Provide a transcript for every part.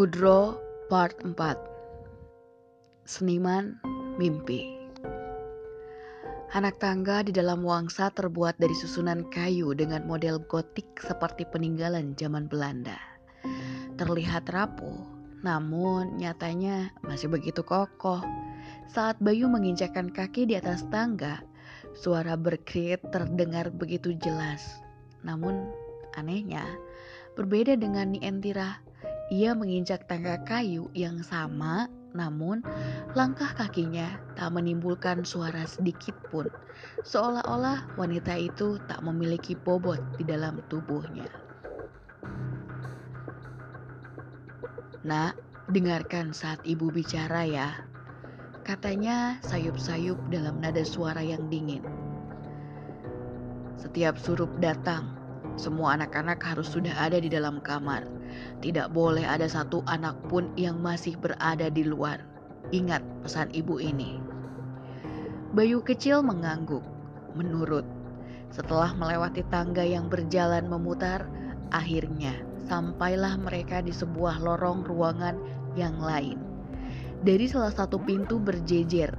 Kudro Part 4 Seniman Mimpi Anak tangga di dalam wangsa terbuat dari susunan kayu dengan model gotik seperti peninggalan zaman Belanda. Terlihat rapuh, namun nyatanya masih begitu kokoh. Saat Bayu menginjakkan kaki di atas tangga, suara berkrit terdengar begitu jelas. Namun anehnya, berbeda dengan Nientira, ia menginjak tangga kayu yang sama, namun langkah kakinya tak menimbulkan suara sedikit pun, seolah-olah wanita itu tak memiliki bobot di dalam tubuhnya. Nak, dengarkan saat ibu bicara ya. Katanya sayup-sayup dalam nada suara yang dingin. Setiap surup datang, semua anak-anak harus sudah ada di dalam kamar tidak boleh ada satu anak pun yang masih berada di luar. Ingat pesan ibu ini. Bayu kecil mengangguk, menurut. Setelah melewati tangga yang berjalan memutar, akhirnya sampailah mereka di sebuah lorong ruangan yang lain. Dari salah satu pintu berjejer,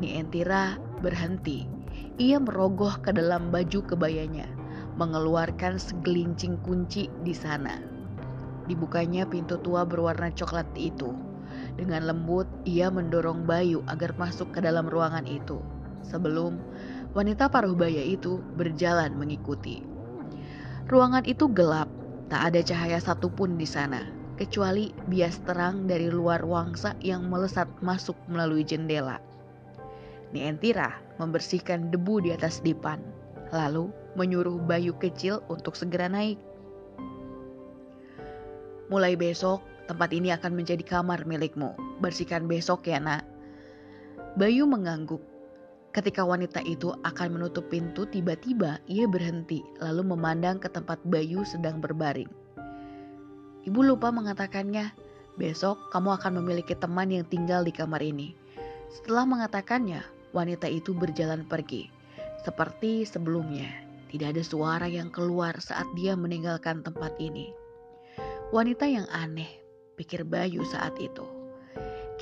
Nientira berhenti. Ia merogoh ke dalam baju kebayanya, mengeluarkan segelincing kunci di sana. Dibukanya pintu tua berwarna coklat itu. Dengan lembut, ia mendorong Bayu agar masuk ke dalam ruangan itu. Sebelum wanita paruh baya itu berjalan mengikuti. Ruangan itu gelap, tak ada cahaya satupun di sana, kecuali bias terang dari luar wangsa yang melesat masuk melalui jendela. Nientira membersihkan debu di atas dipan, lalu menyuruh Bayu kecil untuk segera naik. Mulai besok, tempat ini akan menjadi kamar milikmu. Bersihkan besok ya nak. Bayu mengangguk. Ketika wanita itu akan menutup pintu, tiba-tiba ia berhenti lalu memandang ke tempat Bayu sedang berbaring. Ibu lupa mengatakannya, besok kamu akan memiliki teman yang tinggal di kamar ini. Setelah mengatakannya, wanita itu berjalan pergi. Seperti sebelumnya, tidak ada suara yang keluar saat dia meninggalkan tempat ini. Wanita yang aneh, pikir Bayu saat itu.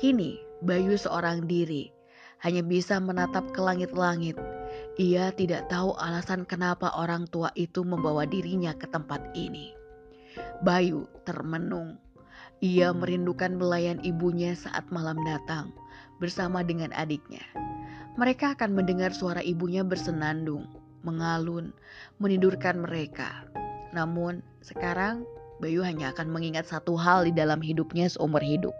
Kini Bayu seorang diri, hanya bisa menatap ke langit-langit. Ia tidak tahu alasan kenapa orang tua itu membawa dirinya ke tempat ini. Bayu termenung. Ia merindukan belayan ibunya saat malam datang bersama dengan adiknya. Mereka akan mendengar suara ibunya bersenandung, mengalun, menidurkan mereka. Namun sekarang Bayu hanya akan mengingat satu hal di dalam hidupnya seumur hidup.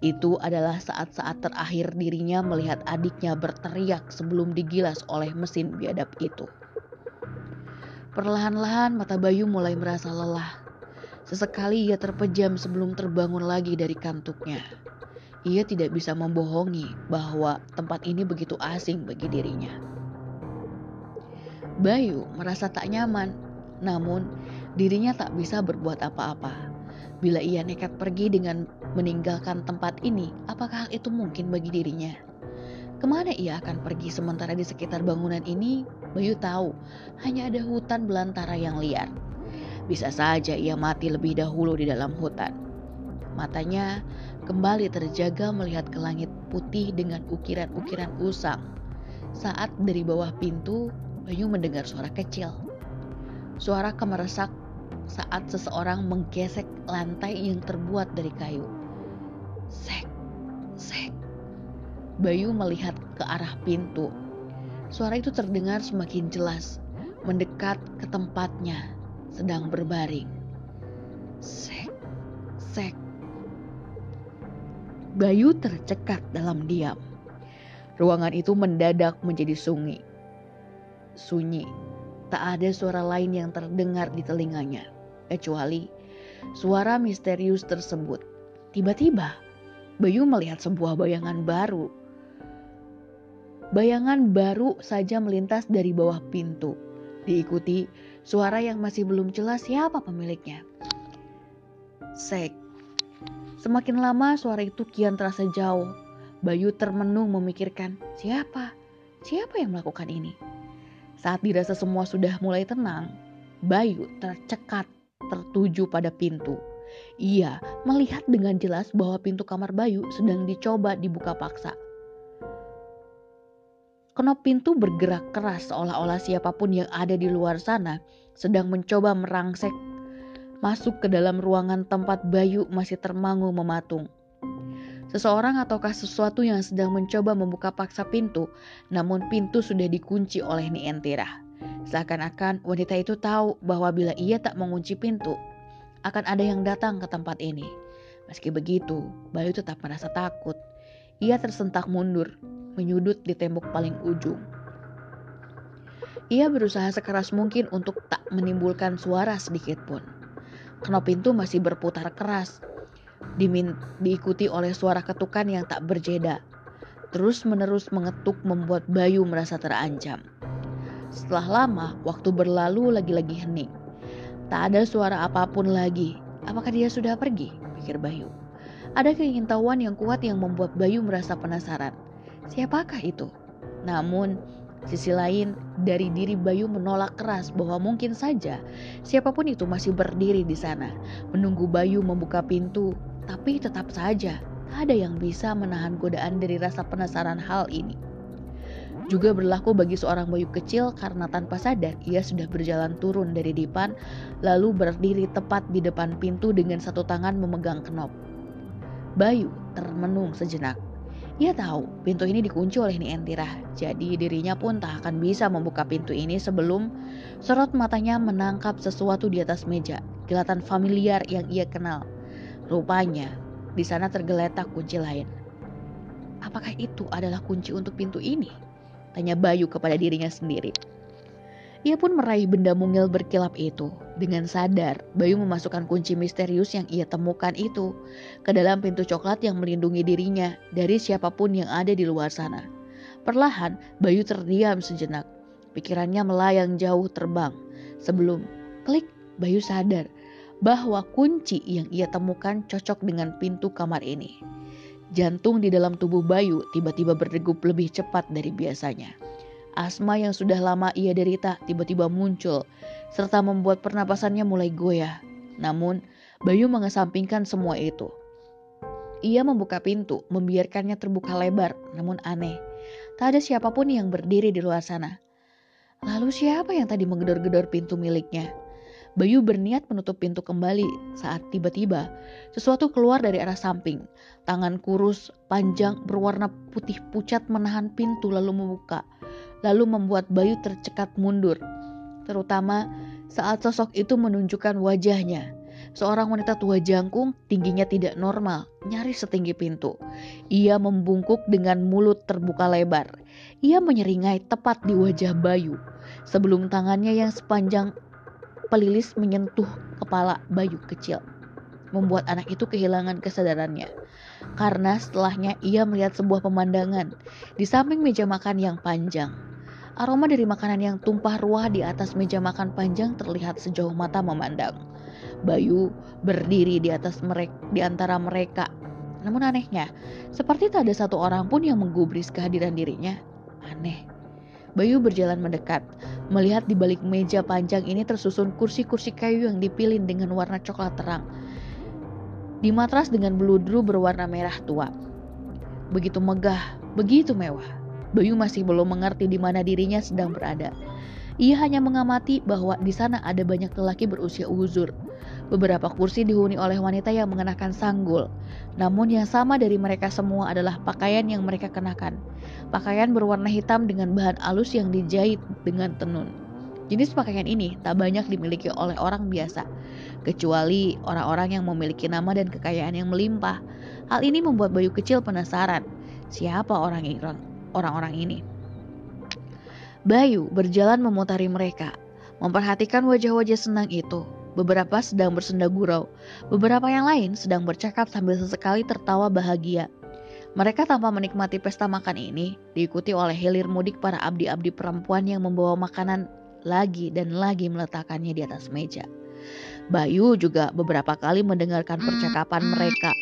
Itu adalah saat-saat terakhir dirinya melihat adiknya berteriak sebelum digilas oleh mesin biadab itu. Perlahan-lahan mata Bayu mulai merasa lelah. Sesekali ia terpejam sebelum terbangun lagi dari kantuknya. Ia tidak bisa membohongi bahwa tempat ini begitu asing bagi dirinya. Bayu merasa tak nyaman, namun dirinya tak bisa berbuat apa-apa. Bila ia nekat pergi dengan meninggalkan tempat ini, apakah hal itu mungkin bagi dirinya? Ke mana ia akan pergi sementara di sekitar bangunan ini? Bayu tahu, hanya ada hutan belantara yang liar. Bisa saja ia mati lebih dahulu di dalam hutan. Matanya kembali terjaga melihat ke langit putih dengan ukiran-ukiran usang. Saat dari bawah pintu, Bayu mendengar suara kecil. Suara kemeresak saat seseorang menggesek lantai yang terbuat dari kayu. Sek, sek. Bayu melihat ke arah pintu. Suara itu terdengar semakin jelas, mendekat ke tempatnya, sedang berbaring. Sek, sek. Bayu tercekat dalam diam. Ruangan itu mendadak menjadi sunyi. Sunyi, tak ada suara lain yang terdengar di telinganya kecuali suara misterius tersebut. Tiba-tiba, Bayu melihat sebuah bayangan baru. Bayangan baru saja melintas dari bawah pintu, diikuti suara yang masih belum jelas siapa pemiliknya. Sek. Semakin lama suara itu kian terasa jauh. Bayu termenung memikirkan, siapa? Siapa yang melakukan ini? Saat dirasa semua sudah mulai tenang, Bayu tercekat tertuju pada pintu. Ia melihat dengan jelas bahwa pintu kamar Bayu sedang dicoba dibuka paksa. Kenop pintu bergerak keras seolah-olah siapa pun yang ada di luar sana sedang mencoba merangsek masuk ke dalam ruangan tempat Bayu masih termangu mematung. Seseorang ataukah sesuatu yang sedang mencoba membuka paksa pintu, namun pintu sudah dikunci oleh Nientira. Seakan-akan wanita itu tahu bahwa bila ia tak mengunci pintu, akan ada yang datang ke tempat ini. Meski begitu, Bayu tetap merasa takut. Ia tersentak mundur, menyudut di tembok paling ujung. Ia berusaha sekeras mungkin untuk tak menimbulkan suara sedikit pun. Knop pintu masih berputar keras, diikuti oleh suara ketukan yang tak berjeda. Terus menerus mengetuk membuat Bayu merasa terancam. Setelah lama, waktu berlalu lagi-lagi hening. Tak ada suara apa pun lagi. Apakah dia sudah pergi? Pikir Bayu. Ada keingintahuan yang kuat yang membuat Bayu merasa penasaran. Siapakah itu? Namun, Sisi lain, dari diri Bayu menolak keras bahwa mungkin saja siapa pun itu masih berdiri di sana, menunggu Bayu membuka pintu, tapi tetap saja tak ada yang bisa menahan godaan dari rasa penasaran hal ini. Juga berlaku bagi seorang Bayu kecil karena tanpa sadar ia sudah berjalan turun dari dipan lalu berdiri tepat di depan pintu dengan satu tangan memegang kenop. Bayu termenung sejenak ia tahu pintu ini dikunci oleh Nientira, jadi dirinya pun tak akan bisa membuka pintu ini sebelum sorot matanya menangkap sesuatu di atas meja, kilatan familiar yang ia kenal. Rupanya, di sana tergeletak kunci lain. Apakah itu adalah kunci untuk pintu ini? Tanya Bayu kepada dirinya sendiri. Ia pun meraih benda mungil berkilap itu. Dengan sadar, Bayu memasukkan kunci misterius yang ia temukan itu ke dalam pintu coklat yang melindungi dirinya dari siapa pun yang ada di luar sana. Perlahan, Bayu terdiam sejenak. Pikirannya melayang jauh terbang. Sebelum klik, Bayu sadar bahwa kunci yang ia temukan cocok dengan pintu kamar ini. Jantung di dalam tubuh Bayu tiba-tiba berdegup lebih cepat dari biasanya. Asma yang sudah lama ia derita tiba-tiba muncul, serta membuat pernapasannya mulai goyah. Namun, Bayu mengesampingkan semua itu. Ia membuka pintu, membiarkannya terbuka lebar, namun aneh. Tak ada siapa pun yang berdiri di luar sana. Lalu siapa yang tadi menggedor-gedor pintu miliknya? Bayu berniat menutup pintu kembali saat tiba-tiba sesuatu keluar dari arah samping. Tangan kurus, panjang, berwarna putih pucat menahan pintu lalu membuka lalu membuat Bayu tercekat mundur. Terutama saat sosok itu menunjukkan wajahnya. Seorang wanita tua jangkung, tingginya tidak normal, nyaris setinggi pintu. Ia membungkuk dengan mulut terbuka lebar. Ia menyeringai tepat di wajah Bayu. Sebelum tangannya yang sepanjang pelilis menyentuh kepala Bayu kecil. Membuat anak itu kehilangan kesadarannya. Karena setelahnya ia melihat sebuah pemandangan di samping meja makan yang panjang. Aroma dari makanan yang tumpah ruah di atas meja makan panjang terlihat sejauh mata memandang. Bayu berdiri di atas mereka, di antara mereka. Namun anehnya, seperti tak ada satu orang pun yang menggubris kehadiran dirinya. Aneh. Bayu berjalan mendekat, melihat di balik meja panjang ini tersusun kursi-kursi kayu yang dipilih dengan warna coklat terang. Di matras dengan beludru berwarna merah tua. Begitu megah, begitu mewah. Bayu masih belum mengerti di mana dirinya sedang berada. Ia hanya mengamati bahwa di sana ada banyak lelaki berusia uzur. Beberapa kursi dihuni oleh wanita yang mengenakan sanggul. Namun yang sama dari mereka semua adalah pakaian yang mereka kenakan. Pakaian berwarna hitam dengan bahan alus yang dijahit dengan tenun. Jenis pakaian ini tak banyak dimiliki oleh orang biasa, kecuali orang-orang yang memiliki nama dan kekayaan yang melimpah. Hal ini membuat Bayu kecil penasaran, siapa orang orang-orang ini. Bayu berjalan memutari mereka, memperhatikan wajah-wajah senang itu. Beberapa sedang bersenda gurau, beberapa yang lain sedang bercakap sambil sesekali tertawa bahagia. Mereka tanpa menikmati pesta makan ini, diikuti oleh hilir mudik para abdi-abdi perempuan yang membawa makanan lagi dan lagi meletakkannya di atas meja. Bayu juga beberapa kali mendengarkan percakapan mereka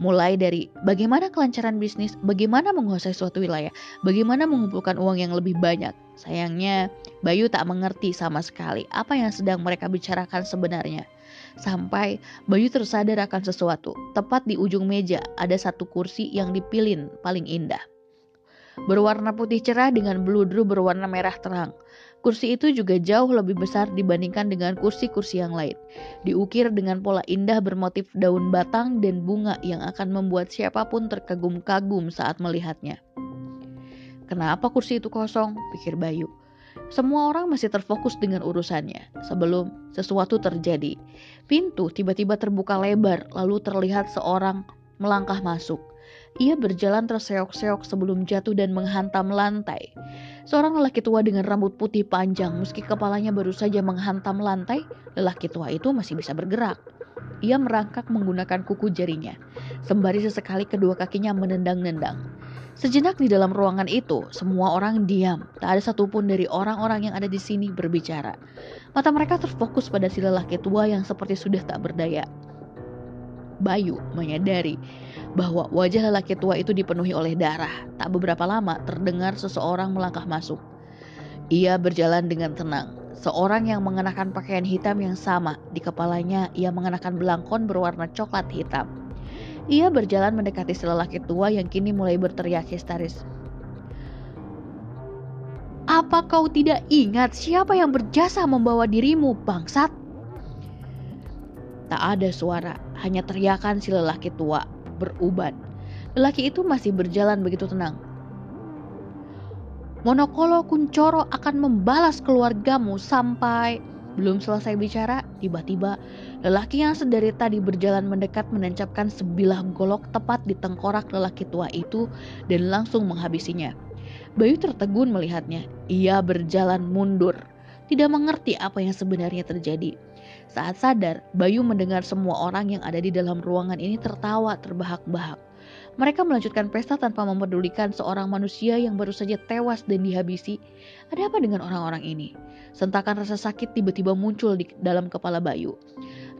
Mulai dari bagaimana kelancaran bisnis, bagaimana menguasai suatu wilayah, bagaimana mengumpulkan uang yang lebih banyak. Sayangnya, Bayu tak mengerti sama sekali apa yang sedang mereka bicarakan sebenarnya. Sampai Bayu tersadar akan sesuatu. Tepat di ujung meja ada satu kursi yang dipilin paling indah. Berwarna putih cerah dengan beludru berwarna merah terang. Kursi itu juga jauh lebih besar dibandingkan dengan kursi-kursi yang lain. Diukir dengan pola indah bermotif daun batang dan bunga yang akan membuat siapa pun terkagum-kagum saat melihatnya. Kenapa kursi itu kosong? pikir Bayu. Semua orang masih terfokus dengan urusannya sebelum sesuatu terjadi. Pintu tiba-tiba terbuka lebar, lalu terlihat seorang melangkah masuk. Ia berjalan terseok-seok sebelum jatuh dan menghantam lantai. Seorang lelaki tua dengan rambut putih panjang, meski kepalanya baru saja menghantam lantai, lelaki tua itu masih bisa bergerak. Ia merangkak menggunakan kuku jarinya, sembari sesekali kedua kakinya menendang-nendang. Sejenak di dalam ruangan itu, semua orang diam. Tak ada satupun dari orang-orang yang ada di sini berbicara. Mata mereka terfokus pada si lelaki tua yang seperti sudah tak berdaya. Bayu menyadari bahwa wajah lelaki tua itu dipenuhi oleh darah. Tak beberapa lama terdengar seseorang melangkah masuk. Ia berjalan dengan tenang. Seorang yang mengenakan pakaian hitam yang sama. Di kepalanya ia mengenakan belangkon berwarna coklat hitam. Ia berjalan mendekati lelaki tua yang kini mulai berteriak histeris. Apa kau tidak ingat siapa yang berjasa membawa dirimu, bangsat? Tak ada suara, hanya teriakan si lelaki tua beruban. Lelaki itu masih berjalan begitu tenang. Monokolo Kuncoro akan membalas keluargamu sampai belum selesai bicara, tiba-tiba lelaki yang sedari tadi berjalan mendekat menancapkan sebilah golok tepat di tengkorak lelaki tua itu dan langsung menghabisinya. Bayu tertegun melihatnya. Ia berjalan mundur, tidak mengerti apa yang sebenarnya terjadi. Saat sadar, Bayu mendengar semua orang yang ada di dalam ruangan ini tertawa terbahak-bahak. Mereka melanjutkan pesta tanpa mempedulikan seorang manusia yang baru saja tewas dan dihabisi. Ada apa dengan orang-orang ini? Sentakan rasa sakit tiba-tiba muncul di dalam kepala Bayu.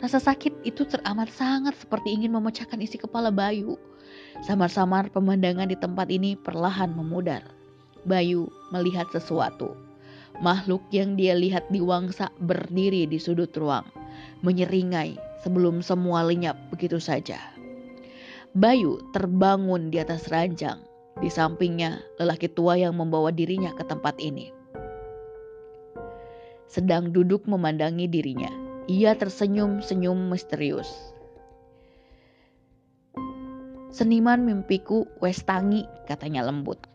Rasa sakit itu teramat sangat seperti ingin memecahkan isi kepala Bayu. Samar-samar pemandangan di tempat ini perlahan memudar. Bayu melihat sesuatu. Makhluk yang dia lihat di wangsa berdiri di sudut ruang, menyeringai sebelum semua lenyap begitu saja. Bayu terbangun di atas ranjang. Di sampingnya, lelaki tua yang membawa dirinya ke tempat ini. Sedang duduk memandangi dirinya, ia tersenyum-senyum misterius. Seniman mimpiku Westangi, katanya lembut.